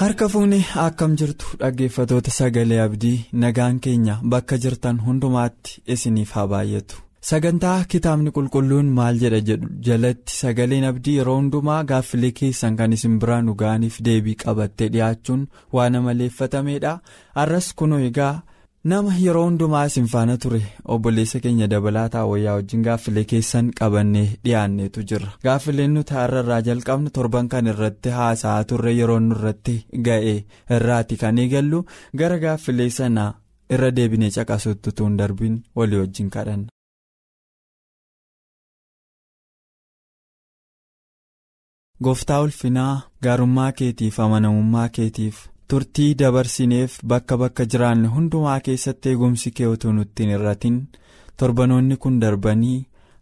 Harka fuunee akkam jirtu dhaggeeffatoota sagalee abdii nagaan keenya bakka jirtan hundumaatti isiniif haa baay'atu sagantaa kitaabni qulqulluun maal jedha jedhu? Jalatti sagaleen abdii yeroo hundumaa gaaffilee keessan kan isin biraa nu ga'aniif deebii qabattee dhiyaachuun waan amaleeffatameedha har'as kunoo egaa nama yeroo hundumaa isin faana ture obboleessa keenya dabalaa taawwayyaa wajjin gaaffilee keessan qabannee dhiyaanneetu jirra gaaffileen nuti har'arraa jalqabnu torban kan irratti haasa'aa turre yeroo nu irratti ga'e irraati kan eegallu gara gaaffilee sanaa irra deebinee caqasutti tuun darbiin walii wajjin kadhanna. gooftaa ulfinaa gaarummaa keetiif amanamummaa keetiif. Turtii dabarsineef bakka bakka jiraanne hundumaa keessatti eegumsi kee utuu nutti hin irratin torbanoonni kun darbanii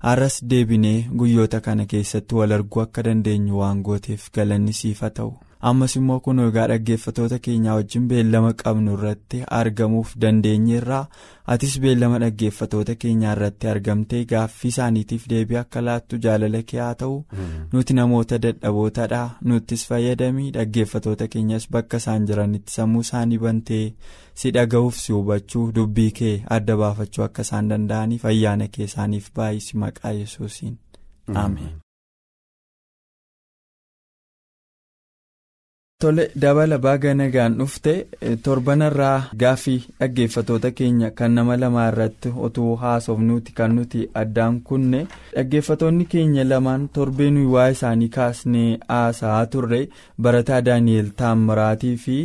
har'as deebinee guyyoota kana keessatti wal arguu akka dandeenyu waan gooteef galanni siif haa ta'u ammas immoo kun egaa dhaggeeffatoota keenyaa wajjin beellama qabnu irratti argamuuf dandeenyeerraa atis beellama dhaggeeffatoota keenyaa irratti argamtee gaaffii isaaniitiif deebii akka laattu jaalala kee haa ta'u. Nuti namoota dadhabootadha nuttis fayyadamii dhaggeeffatoota keenyas bakka isaan jiranitti sammuu isaanii bantee si dhaga'uuf si hubachuu dubbii kee adda baafachuu akka isaan danda'aniif ayyaana kee isaaniif baay'isi maqaa yesuusiin. Ameen. Tole dabala baga nagaan dhufte torbanarraa gaaffii dhaggeeffatoota keenya kan nama lamaa irratti otuu haasofnuuti kan nuti addaan kunne. Dhaggeeffatoonni keenya lamaan torbee nuyi waa isaanii kaasnee haasa'aa turre barataa daani'el taammiraatii fi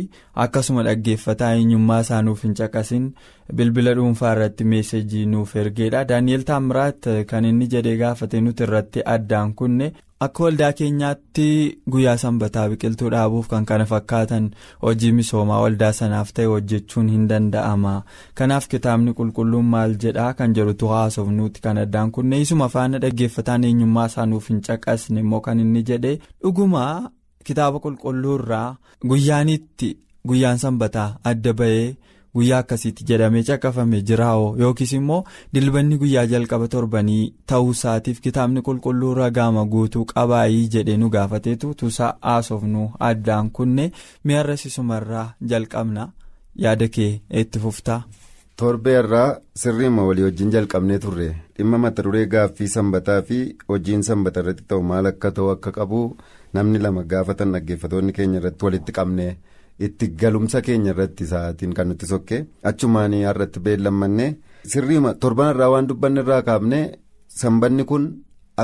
akkasuma dhaggeeffataa eenyummaa isaa nuuf hin caqasin bilbila dhuunfaa irratti meesejii nuuf ergeedha. Daani'el taammiraat kan inni jedhee gaafate nuti irratti addaan kunne. Akka waldaa keenyaatti guyyaa sanbataa biqiltuu dhaabuuf kan kana fakkaatan hojii misoomaa waldaa sanaaf ta'e hojjechuun hin danda'ama kanaaf kitaabni qulqulluun maal jedhaa kan jedhutu haasofnuuti kan addaan kunne isuma faana dhaggeeffataan eenyummaa isaanuuf hin caqasne immoo kan inni jedhe dhuguma kitaaba qulqulluurraa guyyaanitti guyyaan sanbataa adda ba'ee. Guyyaa akkasiitti jedhamee caqafame jiraa'oo yookiis immoo dilbanni guyyaa jalqaba torbanii ta'uu isaatiif kitaabni qulqulluu ragaama guutuu qabaayii jedhee nu gaafateetu tuusaa haasofnu addaan kunne mi'arrasiisumarraa jalqabna yaada kee itti fuftaa. torbee irraa sirriima walii wajjin jalqabnee turre dhimma mata duree gaaffii sanbataa fi hojiin sanbata irratti ta'u maal akka ta'u akka qabu namni lama gaafatan dhaggeeffatoonni keenya irratti walitti qabne. Itti galumsa keenya irratti sa'aatiin kan nuti sokke achumaan har'atti beellammanne sirriima torban irraa waan dubbanne irraa kaafne sanbanni kun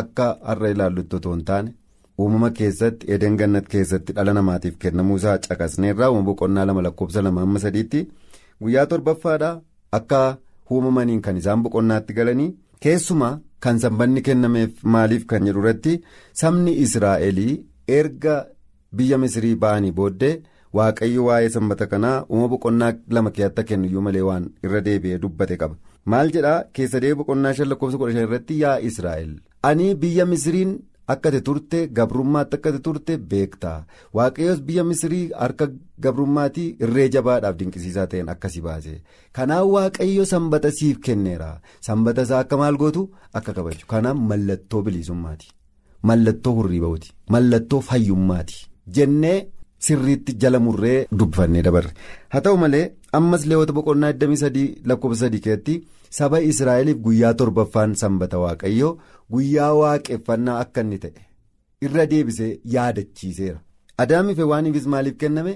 akka har'a ilaallutti otoo hin taane uumama keessatti eden gannat keessatti dhala namaatiif kennamuu isaa caqasnee irraa uumama boqonnaa lama lakkoofsa lama amma sadiitti guyyaa torbaffaadha akka uumamaniin kan isaan boqonnaatti galanii keessumaa kan sanbanni kennameef maaliif kan jedhu irratti sabni israa'elii erga biyya misrii ba'anii booddee. Waaqayyo waa'ee sanbata kanaa uumama boqonnaa lama keessatti kennu iyyuu malee waan irra deebi'ee dubbate qaba. Maal jedhaa? Keessa deebii boqonnaa shan lakkoofsa kudha shan irratti yaa israa'el ani biyya misiriin akka ati turte gabrummaatti akka ati turte beektaa. Waaqayyoos biyya misirii harka gabrummaatii irree jabaadhaaf dinqisiisaa ta'een akkasi baase kanaaf waaqayyo sanbata siif kenneera. Sanbata isaa akka maal gootu? Akka kabaju. Kanaaf mallattoo bilisummaati mallattoo hurriiba'uuti mallattoo fayyummaati. Jennee. Sirriitti jala murree dubbifannee dabarre haa ta'u malee ammas leewwata boqonnaa 23 lakkoofsa 3 keessatti saba israa'eliif guyyaa torbaffaan sanbata waaqayyoo guyyaa waaqeffannaa akka inni ta'e irra deebisee yaadachiiseera. Adaamiif waaniifis maaliif kenname?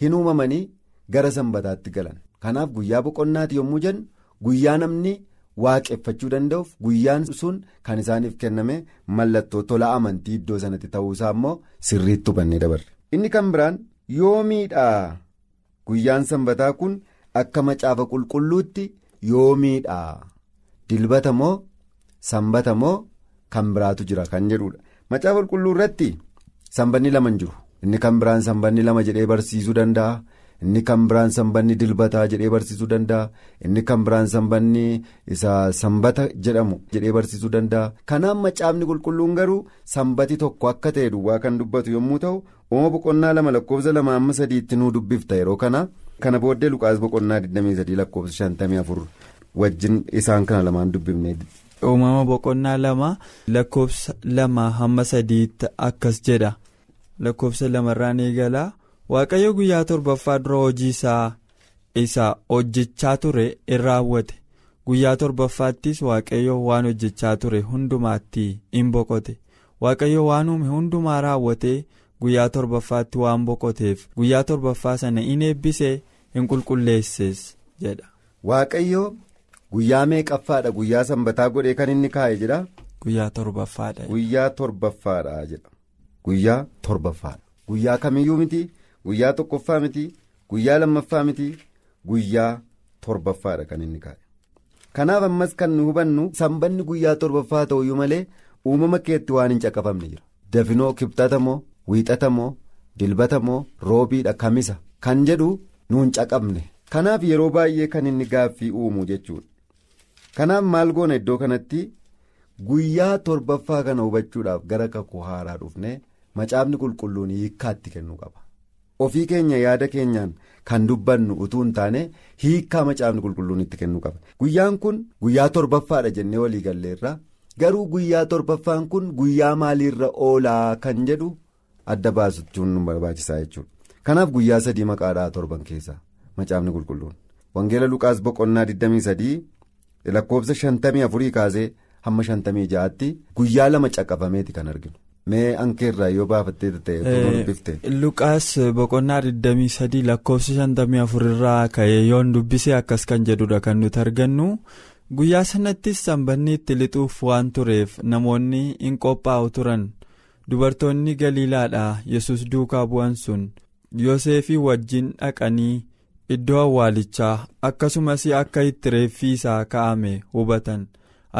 Hin uumamanii gara sanbataatti galan. Kanaaf guyyaa boqonnaati yommuu jennu guyyaa namni waaqeffachuu danda'uuf guyyaan sun kan isaaniif kenname mallattoo tola amantii iddoo sanatti ta'uusaa immoo sirriitti hubannee dabarre. Inni kan biraan yoomiidha guyyaan sanbataa kun akka macaafa qulqulluutti yoomiidha dilbata moo sanbata moo kan biraatu jira kan jedhudha macaafa qulqulluu irratti sanbanni lama hin jiru. Inni kan biraan sanbanni lama jedhee barsiisuu danda'a inni kan biraan sanbanni dilbataa jedhee barsiisuu danda'a. Inni kan biraan sanbanni isa sanbata jedhamu jedhee barsiisuu danda'a. Kanaaf macaafni qulqulluun garuu sanbati tokko akka ta'e duwwaa kan dubbatu yommuu ta'u uumama boqonnaa lama lakkoofsa lama amma sadiitti nuu dubbifta yeroo kana kana booddee luqaas boqonnaa 23 lakkoofsa 54 wajjin isaan kana lamaan dubbifne. uumama boqonnaa lama lakkoofsa lama hamma sadiitti akkas jedha. Lakkoofsa lamarraan eegalaa waaqayyo guyyaa torbaffaa dura hojii isaa isa hojjechaa ture in raawwate guyyaa torbaffaattis waaqayyo waan hojjechaa ture hundumaatti in boqote waaqayyo waan uume hundumaa raawwatee guyyaa torbaffaatti waan boqoteef guyyaa torbaffaa sana in eebbisee in qulqulleesses jedha. waaqayyo guyyaa meeqaffaadha guyyaa sanbataa godhee kan inni kaa'e jedha. guyyaa torbaffaadha. guyyaa torbaffaadha jedha guyyaa torbaffaadha guyyaa kamiyyuu miti guyyaa tokkoffaa miti guyyaa lammaffaa miti guyyaa torbaffaadha kan inni kaa'e. Kanaaf ammas kan nu hubannu sanbanni guyyaa torbaffaa ta'uyyuu malee uumama keetti waan hin caqafamne jira. Dafinoo kibxata moo wiixata moo dilbata moo roobiidha kamisa? Kan jedhu nuun caqabne. Kanaaf yeroo baay'ee kan inni gaaffii uumu jechuudha. Kanaaf maal goona iddoo kanatti? Guyyaa torbaffaa kana hubachuudhaaf gara kakuu haaraa dhufne macaafni qulqulluun hiikkaatti kennuu qaba ofii keenya yaada keenyaan kan dubbannu utuu hin taane hiikkaa macaafni qulqulluun itti kennuu qaba. Guyyaan kun guyyaa torbaffaadha jennee walii galleerra garuu guyyaa torbaffaan kun guyyaa maaliirra oolaa kan jedhu adda baasuchuun nu barbaachisaa jechuudha. Kanaaf guyyaa sadii maqaadhaa torban keessa macaafni qulqulluun. Wangeela luqaas boqonnaa 23 lakkoofsa 54 kaasee hamma 56tti guyyaa lama caqafameeti kan arginu. Mee ankeerraa yoo baafattee ta'e dubbifte. Luqaas boqonnaa 23 lakkoofsa 54 irraa ka'ee yoon dubbisee akkas kan jedhudha kan nuti argannu guyyaa sanattis sanbanni itti lixuuf waan tureef namoonni hin qophaa'u turan dubartoonni galiilaadhaa yesus duukaa bu'an sun yoseefii wajjin dhaqanii iddoo awwaalichaa akkasumas akka itti reeffi isaa kaa'ame hubatan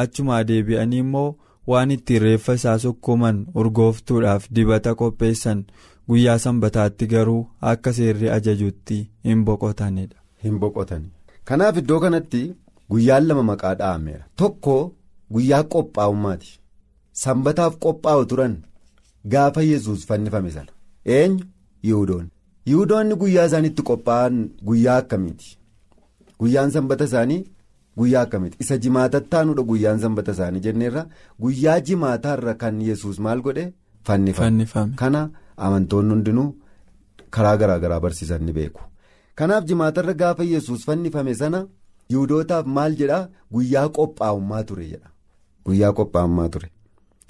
achumaa deebi'anii immoo. Waan ittiin reeffa isaa sukkuman urgooftuudhaaf dibata qopheessan guyyaa sanbataatti garuu akka seerri ajajutti hin boqotanidha. hin boqotani. Kanaaf iddoo kanatti guyyaan lama maqaa dha'ameera. Tokko guyyaa qophaa'ummaati. Sanbataaf qophaa'u turan gaafa yesus fannifame sana. Eenyu? Yihudoonni yihudoonni guyyaa isaaniitti qophaa'an guyyaa akkamiiti? Guyyaan sanbata isaanii. Guyyaa akkamiiti? Isa jimaatattaanudha guyyaan sanbata isaanii jenneerra guyyaa jimaataarra kan yesus maal godhe? Fannifame. Kana amantoonni hundinuu karaa garaa garaa barsiisan ni beeku. Kanaaf jimaatarra gaafa yesus fannifame sana yiwudootaaf maal jedhaa? Guyyaa qophaa'ummaa ture jedha. Guyyaa qophaa'ummaa ture.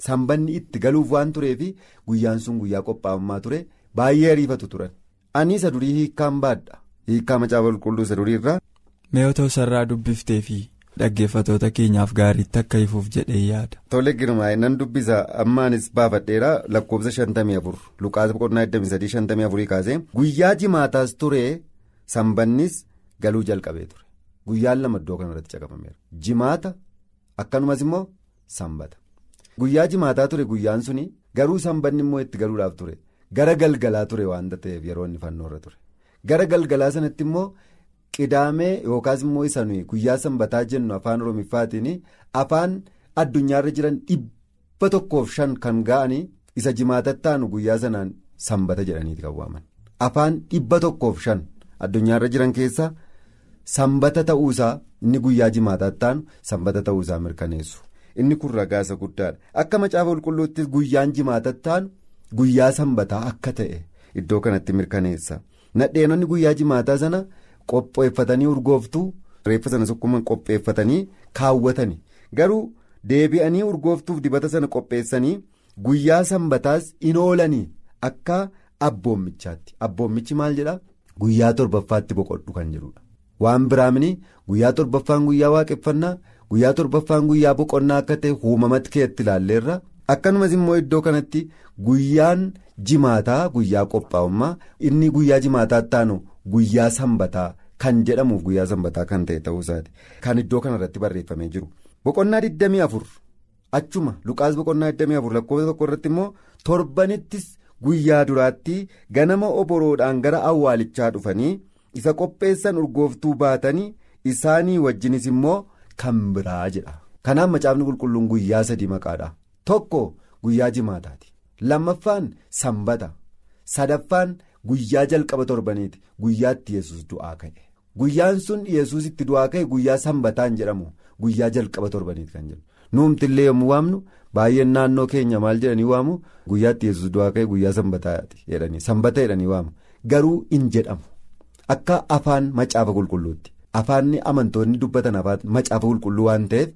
Sanbanni itti galuuf waan tureefi guyyaan sun guyyaa qophaa'ummaa ture baay'ee ariifatu turan. Ani isa durii hiikkaan baadha. Hiikkaa macaafa qulqulluu isa duriirraa. Mee otoo sarraa dubbiftee fi dhaggeeffatoota keenyaaf gaariitti akka ifuuf jedhee yaada. Tole girmaa'e nan dubbisa. Ammaanis baafadheera lakkoofsa 54 luqaasa boqonnaa 23 kaasee. Guyyaa jimaataas ture. Sanbannis galuu jalqabee ture. Guyyaan lama iddoo kanarratti caqafameera jimaata akkanumas immoo sanbata guyyaa jimaataa ture. Guyyaan suni garuu sanbanni immoo itti galuudhaaf ture. Gara galgalaa ture waanta ta'eef yeroo inni fannoorra ture. Gara galgalaa sanatti immoo. Qidaamee yookaas immoo isa nuyi guyyaa sanbataa jennu afaan oromiffaatiin afaan addunyaarra jiran dhibba tokkoof shan kan ga'anii isa jimaatattaanu guyyaa sanaan sanbata jedhaniiti kan waaman. Afaan dhibba tokkoof shan addunyaarra jiran keessa sanbata ta'uusaa inni guyyaa jimaatattaanu sanbata ta'uusaa mirkaneessu. Inni kun ragaasa guddaadha. Akka macaafa qulqulluutti guyyaan jimaatattaanu guyyaa sanbataa akka ta'e iddoo kanatti mirkaneessa. Nadheenonni guyyaa jimaataa sana. Qopheeffatanii urgooftuu? Reeffa sana sukkuman qopheeffatanii kaawwatanii. Garuu deebi'anii urgooftuuf dibata sana qopheessanii guyyaa sanbataas in oolanii akka abboommichaatti abboommichi maal jedhaa? Guyyaa torbaffaatti boqodhu kan jedhudha. Waan biraamini guyyaa torbaffaan guyyaa waaqeffannaa guyyaa torbaffaan guyyaa boqonnaa akka ta'e uumamatti keetti ilaalleerra. Akkanumas immoo iddoo kanatti guyyaan jimaataa guyyaa qophaa'ummaa. Inni guyyaa jimaataa taanu. Guyyaa sanbataa kan jedhamuuf guyyaa sanbataa kan ta'e ta'uusaati kan iddoo kanarratti barreeffamee jiru. Boqonnaa 24 achuma luqaas boqonnaa 24 lakkoofsa tokko irratti immoo torbanittis guyyaa duraatti ganama oboroodhaan gara awwaalichaa dhufanii isa qopheessan urgooftuu baatanii isaanii wajjinis immoo kan biraa jedha. Kanaaf macaafni qulqulluun guyyaa sadii maqaadha. Tokko guyyaa jimaataati. Lammaffaan sanbata. Sadaffaan guyyaa jalqaba torbaniiti. Guyyaatti yesus du'aa ka'e. Guyyaan sun yesus itti du'aa ka'e guyyaa sanbataan jedhamu. Guyyaa jalqaba torbaniiti kan jedhu. Nuumtillee yommuu waamnu baay'een naannoo keenya maal jedhanii waamu? Guyyaatti yesus du'aa ka'e guyyaa sanbataati jedhanii sanbata jedhanii waamu. Garuu hin jedhamu. Akka afaan macaafa qulqulluutti. Afaanni amantoonni dubbatan afaan macaafa qulqulluu waan ta'eef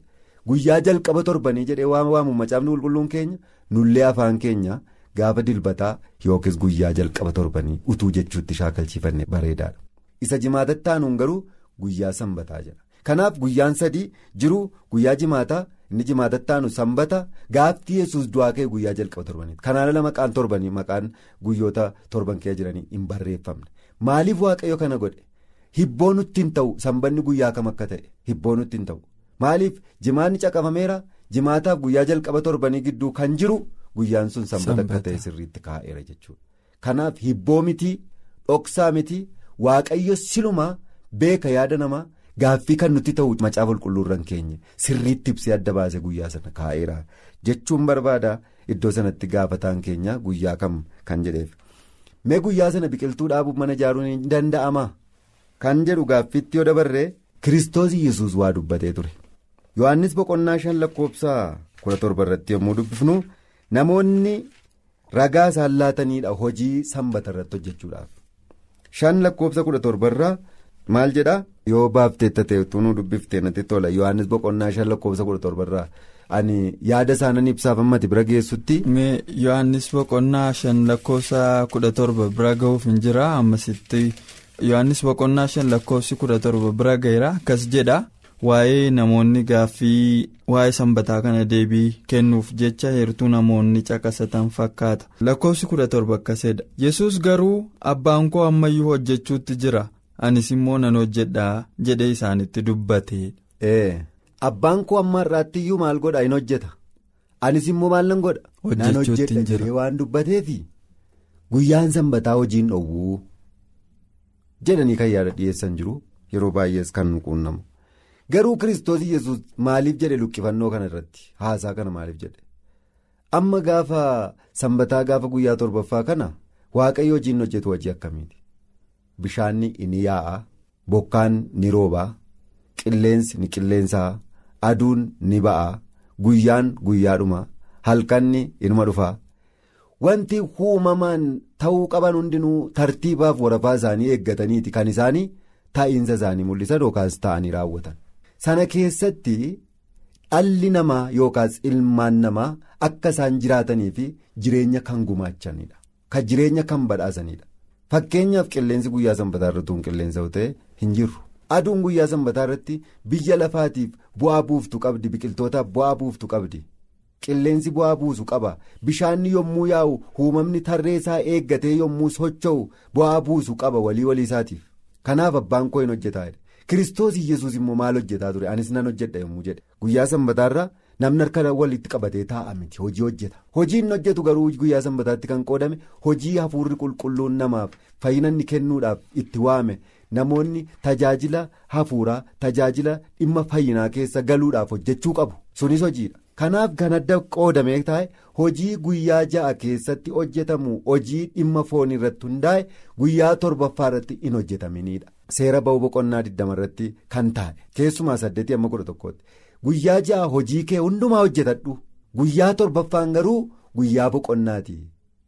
guyyaa jalqaba torbanii jedhee waamu macaafni qulqulluun keenya nullee afaan keenya gaafa dilbataa yookiis guyyaa jalqaba torbanii utuu jechuutti shaakalchiifanne bareedaadha. Isa jimaatatti aanuun garuu guyyaa sanbataa jedha kanaaf guyyaan sadii jiru guyyaa jimaataa inni jimaatatti aanu sanbata gaaftii yesus du'aa ka'e guyyaa jalqaba torbaniiti. Kanaan ala maqaan torbanii maqaan guyyoota torban kee jiranii hin barreeffamne. Maaliif waaqayyo kana godhe? Hibboo nutti hin ta'u sanbanni guyyaa kam akka ta'e hibboo nutti hin ta'u. Maaliif jimaanni caqafameera? Jimaataaf guyyaa jalqaba torbanii gidduu kan jiru guyyaan sun sanbata akka ta'e sirriitti kaa'eera jechuudha. Kanaaf hibboo mitii dhoksaa mitii waaqayyo silumaa beeka yaada namaa. Gaaffii kan nutti ta'u macaafa qulqulluurran keenya sirriitti ibsee adda baase guyyaa sana kaa'eera jechuun barbaada iddoo sanatti gaafataan keenya guyyaa kam kan jedheef. Mee guyyaa sana biqiltuu dhaabuuf mana ijaaruun ni danda'ama kan jedhu gaaffiitti yoo dabarree kiristoos yesus waa dubbatee ture. Yohannis boqonnaa shan lakkoofsa kudha torba irratti yommuu dubbifnu namoonni ragaa isaan laataniidha hojii sanbata irratti hojjechuudhaaf. Shan lakkoofsa kudha torbarraa. maal jedha? Yoo baafteetta ta'e tunuu dubbiftee natti tola. Yohannis boqonnaa shan lakkoofsa kudha torbarraa ani yaada isaanan ibsaaf ammati bira geessutti. yohannis boqonnaa shan lakkoofsa kudha torba bira ga'uuf hin jira ammasitti yohannis boqonnaa shan lakkoofsi kudha torba bira ga'eera? Akkas jedha waa'ee namoonni gaaffii waa'ee sanbataa kana deebii kennuuf jecha heertuu namoonni caqasatan fakkaata. Lakkoofsi kudha torba akkasidha yesus garuu abbaan koo ammayyuu hojjechuutti jira. anis immoo nan hojjedhaa jedhee isaanitti dubbate. abbaan koo amma irraatti iyyuu maal godha? Hin hojjeta. Anis immoo maal nan godha. nan hojjedha jedhee waan dubbateefi guyyaan sanbataa hojiin dhowwuu. Jedhanii kan yaada dhiyeessan jiru. Yeroo baay'ees kan nu quunnamu garuu kiristoos yesus maaliif jedhe luqqifannoo kana irratti? Haasaa kana maaliif jedhe? Amma gaafa sanbataa gaafa guyyaa torbaffaa kana waaqayyo hojiin hojjetu hojii akkamiiti. Bishaanni ni yaa'a bokkaan ni rooba qilleensi ni qilleensaa aduun ni ba'a guyyaan guyyaadhuma halkanni inuma dhufa wanti uumamaan ta'uu qaban hundinuu tartiibaaf warafaa isaanii eeggataniiti. Kan isaanii taa'iinsa isaanii mul'isan yookaas ta'anii raawwatan sana keessatti dhalli namaa yookaas ilmaan namaa akka isaan jiraatanii fi jireenya kan gumaachanidha kan jireenya kan badhaasanidha. Fakkeenyaaf qilleensi guyyaa sanbataa irratti qilleensa ta'e hin jirru. Aduun guyyaa sanbataa irratti biyya lafaatiif bu'aa buuftu qabdi biqiltootaaf bu'aa buuftu qabdi. Qilleensi bu'aa buusu qaba. Bishaanni yommuu yaa'u uumamni tarreesaa eeggatee yommuu socho'u bu'aa buusu qaba walii walii isaatiif kanaaf abbaan koo hin hojjetaa kiristoos yesus immoo maal hojjetaa ture? Anis nan hojjedha yommuu jedhe. Guyyaa sanbataarra namni harka walitti qabatee taa'a miti. Hojii hojjeta. Hojiin hojjetu garuu guyyaa sanbataatti kan qoodame hojii hafuurri qulqulluun namaaf fayyina inni kennuudhaaf itti waame namoonni tajaajila hafuuraa tajaajila dhimma fayyinaa keessa galuudhaaf hojjechuu qabu. Sunis hojiidha kanaaf kan adda qoodamee taa'e hojii guyyaa ja'a keessatti hojjetamu hojii dhimma foon irratti hundaa'e guyyaa torbaffaa irratti hin hojjetaminidha seera ba'uu boqonnaa 20 irratti kan taa'e. Keessumaa 8 amma 11tti. Guyyaa ja'a hojii kee hundumaa hojjetadhu. Guyyaa torbaffaan garuu guyyaa boqonnaati.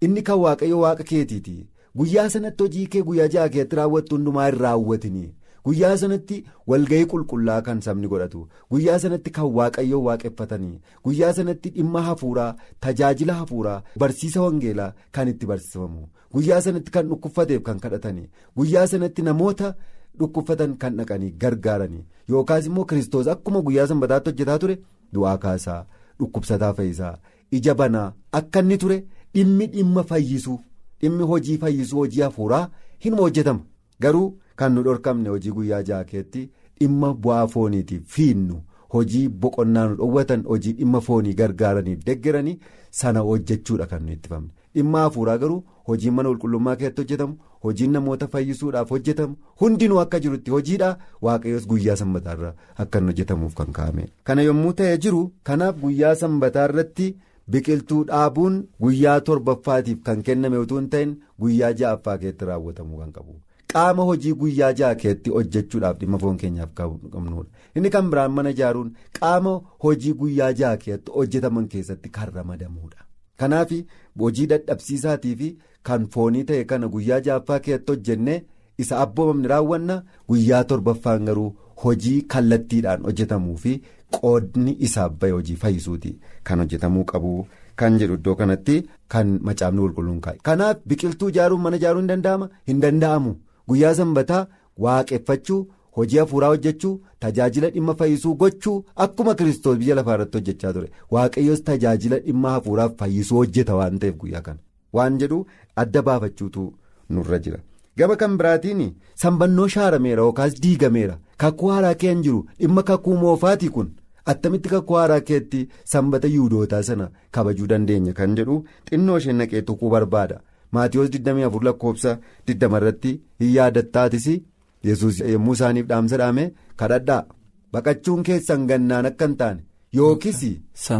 Inni kan waaqayyo waaqa keetiiti. Guyyaa sanatti hojii kee guyyaa ja'a keessatti raawwattu hundumaa hin raawwatini guyyaa sanatti walga'ii qulqullaa kan sabni godhatu. Guyyaa sanatti kan waaqayyo waaqeffatanii guyyaa sanatti dhimma hafuuraa tajaajila hafuuraa barsiisa wangeelaa kan itti barsiifamu. Guyyaa sanatti kan dhukkubfateef kan kadhatanii guyyaa sanatti namoota. Dhukkubfatan kan dhaqanii gargaaranii yookaas immoo kiristoos akkuma guyyaa sanbataatti hojjetaa ture du'aa kaasaa dhukkubsataa fayyisaa ija banaa akka inni ture dhimmi dhimma fayyisuu dhimmi hojii fayyisuu hojii hafuuraa hinuma hojjetama garuu kan nu dhorkamne hojii guyyaa ja'a keetti dhimma bu'aa fooniitiif fiinnu hojii boqonnaa nu dhoowwatan hojii dhimma foonii gargaaraniif deeggaranii sana hojjechuudha kan nu ittifamne. Dhimma hafuuraa garuu hojiin mana qulqullummaa keessatti hojjetamu hojiin namoota fayyisuudhaaf hojjetamu hundinuu akka jirutti hojiidha. Waaqayyoos guyyaa sanbataarra akka inni hojjetamuuf kan kaa'ame. Kana yommuu ta'ee jiru kanaaf guyyaa sanbataarratti. biqiltuu dhaabuun guyyaa torbaffaatiif kan kenname utuu hin ta'in guyyaa ja'affaa keessatti raawwatamuu kan qabu qaama hojii guyyaa ja'a keessatti hojjechuudhaaf dhimma foon keenyaaf qabnudha inni kan biraan mana ijaaruun qaama hojii guyyaa ja'a keessatti hojjetaman keessatti kan ramadamuudha. Kanaaf hojii dadhabsiisaatii fi kan foonii ta'e kana guyyaa ja'affaa keessatti hojjennee isa abboomamni raawwanna guyyaa torbaffaan garuu hojii kallattiidhaan hojjetamuu fi qoodni isaaf bahe hojii fayyisuuti kan hojjetamuu qabu kan jedhu iddoo kanatti kan macaafni qulqulluun kaa'e. kanaaf biqiltuu ijaaruun mana ijaaruun hin danda'ama? Hin danda'amu guyyaa sanbataa waaqeffachuu hojii hafuuraa hojjechuu tajaajila dhimma fayyisuu gochuu akkuma kiristoos biyya lafaa irratti hojjechaa ture. Waaqayyoos tajaajila dhimma hafuuraaf fayyisuu hojjeta waan ta'eef guyyaa kana. Waan jedhu adda baafachuutu nurra jira. gama kan biraatiin sanbannoo shaarameera yookaas diigameera. Kakuu haaraa kee hin jiru. Dhimma kakuu moofaati kun attamitti kakuu haaraa keetti sanbata yuudootaa sana kabajuu dandeenya kan jedhu xinnoo isheen naqee tuquu barbaada maatiyoos 24 lakkoofsa 20 irratti hin yaadattaatis yesus yommuu isaaniif dhaamsa dhaame kadhadhaa baqachuun keessan gannaan akka hin taane yookiis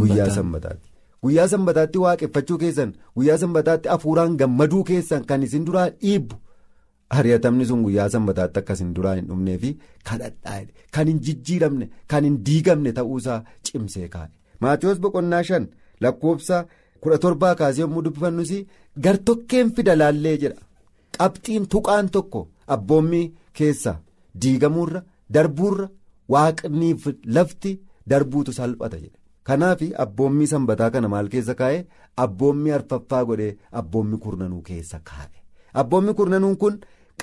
guyyaa sanbataatti. guyyaa sanbataatti waaqeffachuu keessan guyyaa sanbataatti hafuuraan gammaduu keessan kan isin duraa dhiibbu. Ari'atamni sun guyyaa sanbataatti akkas hin duraa hin dhumnee fi kadhadhaa kan hin jijjiiramne kan hin diigamne ta'uusaa cimsee kaa'e. Maatiyoos boqonnaa shan lakkoofsa kudha torbaa kaasee yommuu dubbifannus gartokkeen fida laallee jedha. Qabxiin tuqaan tokko abboommi keessa diigamuurra darbuurra waaqniif lafti darbuutu salphata jedha. Kanaaf abboommii sanbataa kana maal keessa kaa'e abboommii arfaffaa godhee abboommii kurnanuu keessa kaa'e. Abboommi kurnanuun kun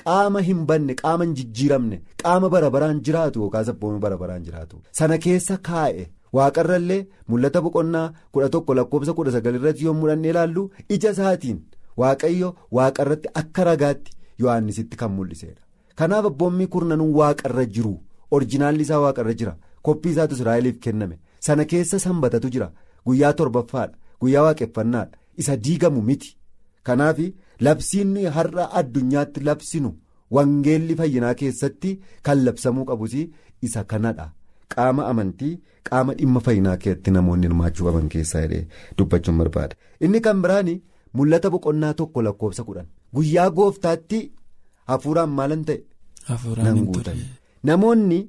qaama hin banne qaama hin jijjiiramne qaama bara baraan jiraatu yookaas abboommii bara baraan jiraatu sana keessa kaa'e waaqarrallee mul'ata boqonnaa kudha tokko lakkoofsa kudha sagal irratti yommuu dhannee ilaallu ija isaatiin waaqayyo waaqarratti akka ragaatti yohannisitti kan mul'isedha. Kanaaf abboommii kurnanuun waaqarra jiru orijinaalli isaa waaqarra jira koppii isaatu israa'eliif kenname sana keessa sanbatatu jira guyyaa torbaffaadha guyyaa waaqeffannaadha isa diigamu miti kanaaf. labsiin har'a addunyaatti labsinu wangeelli fayyinaa keessatti kan labsamuu qabus isa kanadha qaama amantii qaama dhimma fayyinaa keessatti namoonni hirmaachuu qaban keessaa dubbachuun barbaada inni kan biraan mul'ata boqonnaa tokko lakkoofsa kudhan. Guyyaa gooftaatti hafuuraan maalan ta'e? Nan guutame. namoonni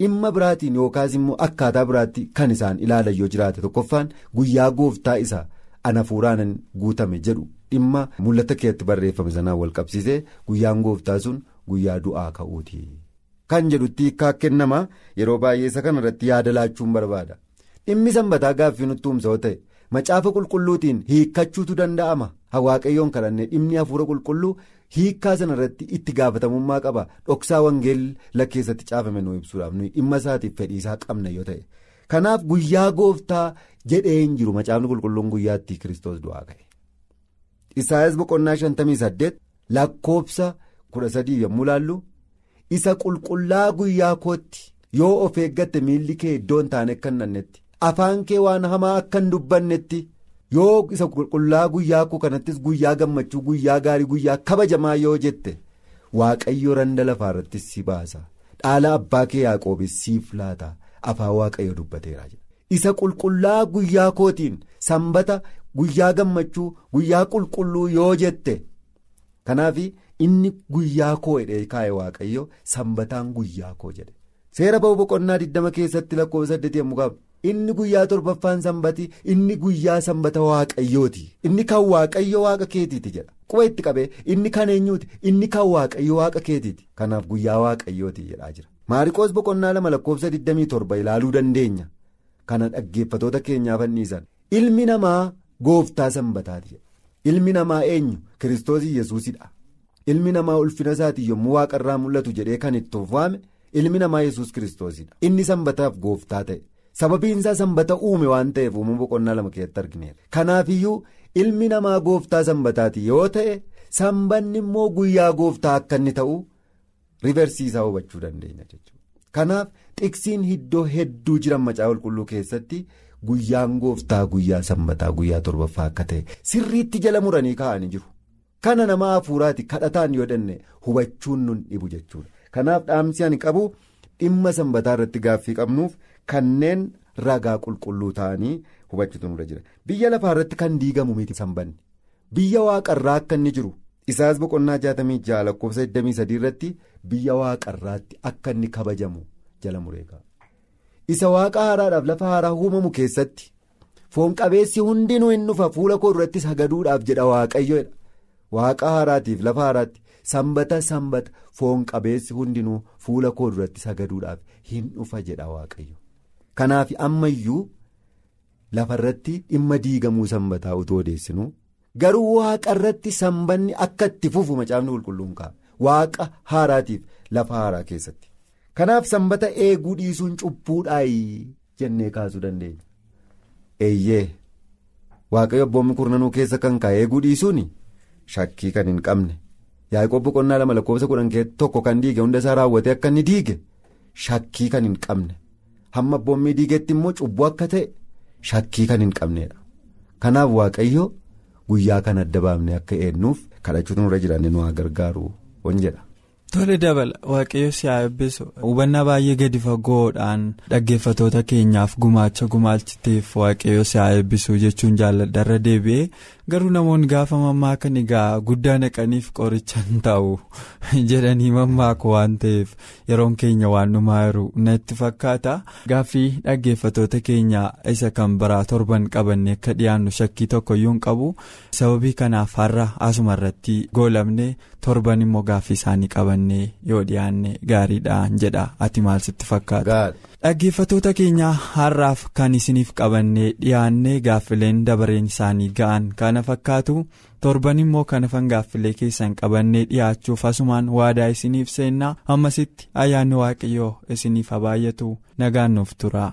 dhimma biraatiin yookaas immoo akkaataa biraatti kan isaan ilaalan yoo jiraate tokkoffaan guyyaa gooftaa isa an hafuuraan guutame jedhu. dhimma mul'ata keessatti barreeffame sanaan wal qabsiisee guyyaan gooftaa sun guyyaa du'aa ka'uuti kan jedhutti hiikkaa kennama yeroo baay'ee isa kana irratti yaada laachuun barbaada. Dhimmi sanbataa gaaffii nutti humsa ta'e macaafa qulqulluutiin hiikkachuutu danda'ama. Waaqayyoon kadhannee dhimni hafuura qulqulluu hiikkaa sana irratti itti gaafatamummaa qaba. Dhoksaa wangeela keessatti caafame nu ibsuudhaaf nuyi dhimma isaatiif fedhiisaa qabna yoo ta'e. Kanaaf guyyaa gooftaa jedhee hin jiru macaafni qulqulluun guyyaatti kiristoos du'aa ka'e. Isaayyaas boqonnaa shantamii saddeet lakkoofsa kudha sadii yommuu laallu isa qulqullaa guyyaa kootti yoo of eeggatte miilli kee iddoo hin taane akka hin dhannetti afaan kee waan hamaa akka hin dubbannetti yoo isa qulqullaa guyyaa koo kanattis guyyaa gammachuu guyyaa gaarii guyyaa kabajamaa yoo jette waaqayyo randa lafaa irratti si baasa dhaala abbaa kee yaaqoobis siif laata afaan waaqayyo dubbateera isa qulqullaa guyyaa kootiin sanbata. Guyyaa gammachuu guyyaa qulqulluu yoo jette kanaaf inni guyyaa koo jedhee kaa'e waaqayyo sanbataan guyyaa koo jedhe. Seera ba'u boqonnaa 20 keessatti lakkoofsa 8 yommuu qabu inni guyyaa torbaffaan sanbati inni guyyaa sanbata waaqayyooti. Inni kan waaqayyo waaqa keetiiti jedha. Quba itti qabee inni kan eenyuuti? Inni kan waaqayyo waaqa keetiiti. Kanaaf guyyaa waaqayyooti jedhaa jira. Maariqoos boqonnaa lama lakkoofsa 27 ilaaluu dandeenya. Kana dhaggeeffatoota keenyaaf anniisan ilmi namaa. Gooftaa sanbataati ilmi namaa eenyu? Kiristoos yesuusidha ilmi namaa ulfina isaatii yommuu waaqarraa mul'atu jedhee kan itti waame ilmi namaa yesus kiristoosidha inni sanbataaf gooftaa ta'e sababiin isaa sanbata uume waan ta'eef uumama boqonnaa lama keessatti argineera kanaafiyyuu ilmi namaa gooftaa sanbataati yoo ta'e sanbanni immoo guyyaa gooftaa akka inni ta'u riversiisaa hubachuu dandeenya jechuudha. Kanaaf xiqsiin iddoo hedduu jiran macaa qulqulluu keessatti guyyaan gooftaa guyyaa sanbataa guyyaa torbaffaa akka ta'e sirriitti jala muranii kaa'anii jiru. Kana nama hafuuraati kadhataan yoo danne hubachuun nun dhibu jechuudha. Kanaaf dhaamsi ani qabu dhimma sanbataa irratti gaaffii qabnuuf kanneen ragaa qulqulluu ta'anii hubachuutu nurra jira. Biyya lafaa irratti kan diigamu miti sanbanni. Biyya waaqarraa akka inni jiru. Isaas boqonnaa jaatamii ja'a lakkoofsa 23 irratti biyya waaqarraatti akka inni kabajamu jala mureega. Isa waaqa haaraadhaaf lafa haaraa uumamu keessatti foon qabeessi hundinuu hin dhufa fuula koo duratti sagaduudhaaf jedha waaqayyoodha. Waaqa haaraatiif lafa haaraatti sanbata sanbata foon qabeessi hundinuu fuula koo duratti sagaduudhaaf hin dhufa jedha waaqayyo. Kanaaf ammayyuu lafarratti dhimma diigamuu sanbataa utuu odeessinu. garuu waaqa irratti sanbanni akka itti fufu macaafni qulqulluun ka'a waaqa haaraatiif lafa haaraa keessatti kanaaf sanbata eeguu dhiisuun cubbuudhaayi jennee kaasuu dandeenya eeyyee waaqayyo abboommi kurnanuu keessa kan kaa'e eeguu dhiisuun shakkii kan hin qabne yaaqoob boqonnaa lama lakkoofsa kudhan tokko kan diige hunda isaa raawwate akka inni diige shakkii kan hin qabne hamma abboommii diigeetti immoo cubbuu akka ta'e shakkii kan hin qabneedha kanaaf waaqayyo. Guyyaa kan adda baafnee akka eennuuf kadhachuutu nurra jiraanne nu gargaaru jedha. Tole dabala waaqayyo si haa eebbisu hubannaa baay'ee gadi fagoodhaan dhaggeeffatoota keenyaaf gumaacha gumaalchiteef waaqayyo si haa eebbisu jechuun jaalladharra deebi'ee garuu namoonni gaafa mammaakan egaa guddaa naqaniif qorichan ta'u jedhanii mammaako waan ta'eef yeroon keenya waan dhumaa jiru natti fakkaata. Gaaffii dhaggeeffatoota keenya isa kan biraa torban qabanne akka dhiyaannu shakkii tokkoyyuu hin qabu. Sababii kanaaf har'a asuma irratti goolamne torban immoo gaaffii isaanii qabannee yoo dhiyaanne gaariidhaan jedha ati maal sitti fakkaata. dhaggeeffatoota keenya har'aaf kan isiniif qabannee dhiyaannee gaaffileen dabareen isaanii ga'an kana fakkaatu torban immoo kanafan gaaffilee keessan qabannee dhiyaachuuf asumaan waadaa isiniif seennaa ammasitti ayyaanni waaqayyoo isiniif haa baay'atu nagaan nuuf tura.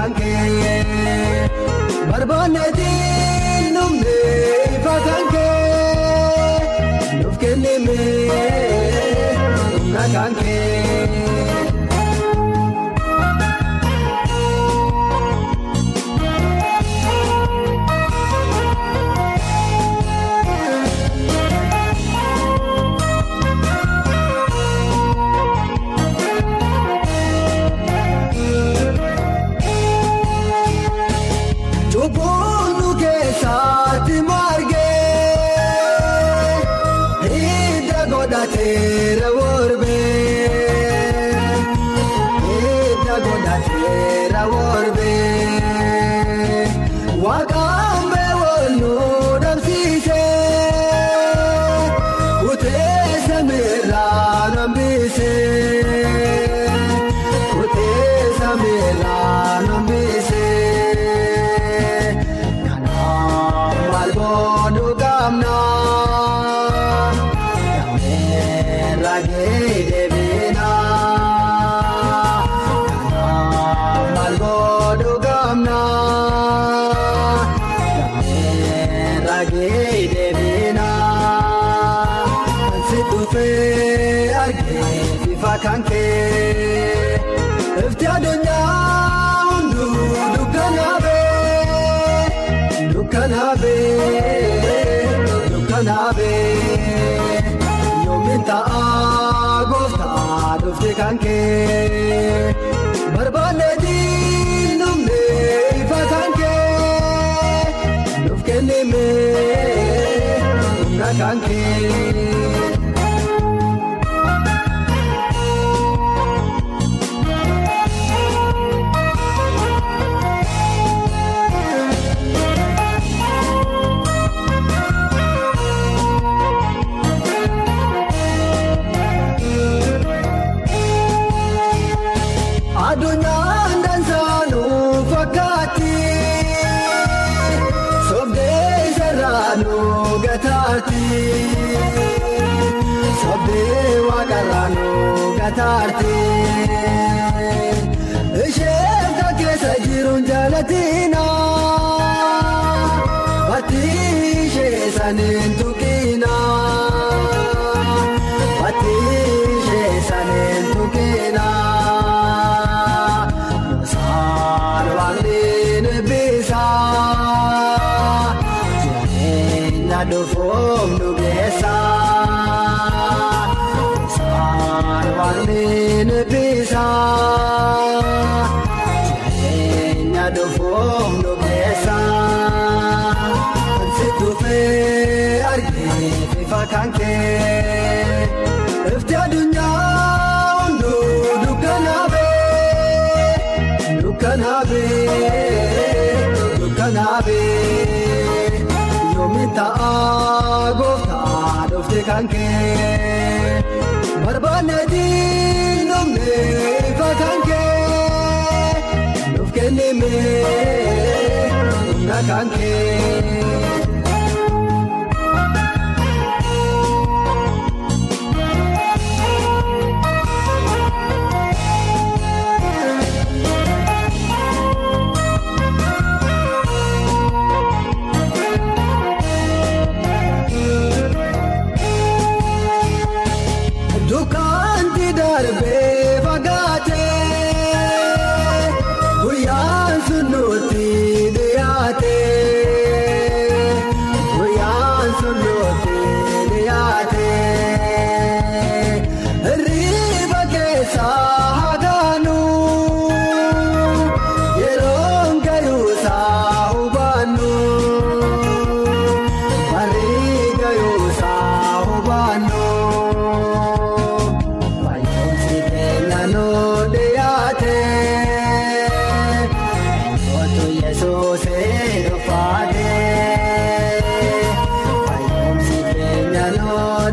kan kee barbaanneetiin dhumne ifa kan kee nuuf kennime humna kan kee. Kan kan kee jireenya dhufuuf nu geessa. Kan kee barbaanne diinumne ifa kan kee nuuf kennime humna kan kee.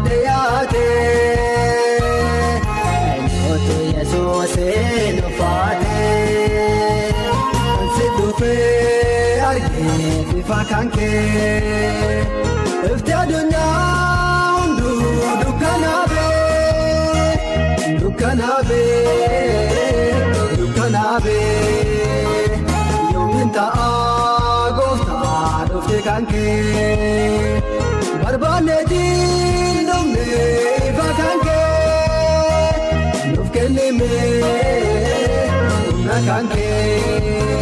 Dhiyaatee Kootu Yesuusee dhufaatee Si dhufee argee bifa kan kee Ifti addunyaa hunduu dukkanaabee. Dukkanaabee dukkanaabee yoomiin ta'a gooftaa dhufte kan kee barbaanne diinumne ifa kan kee nuuf kennime humna kan kee.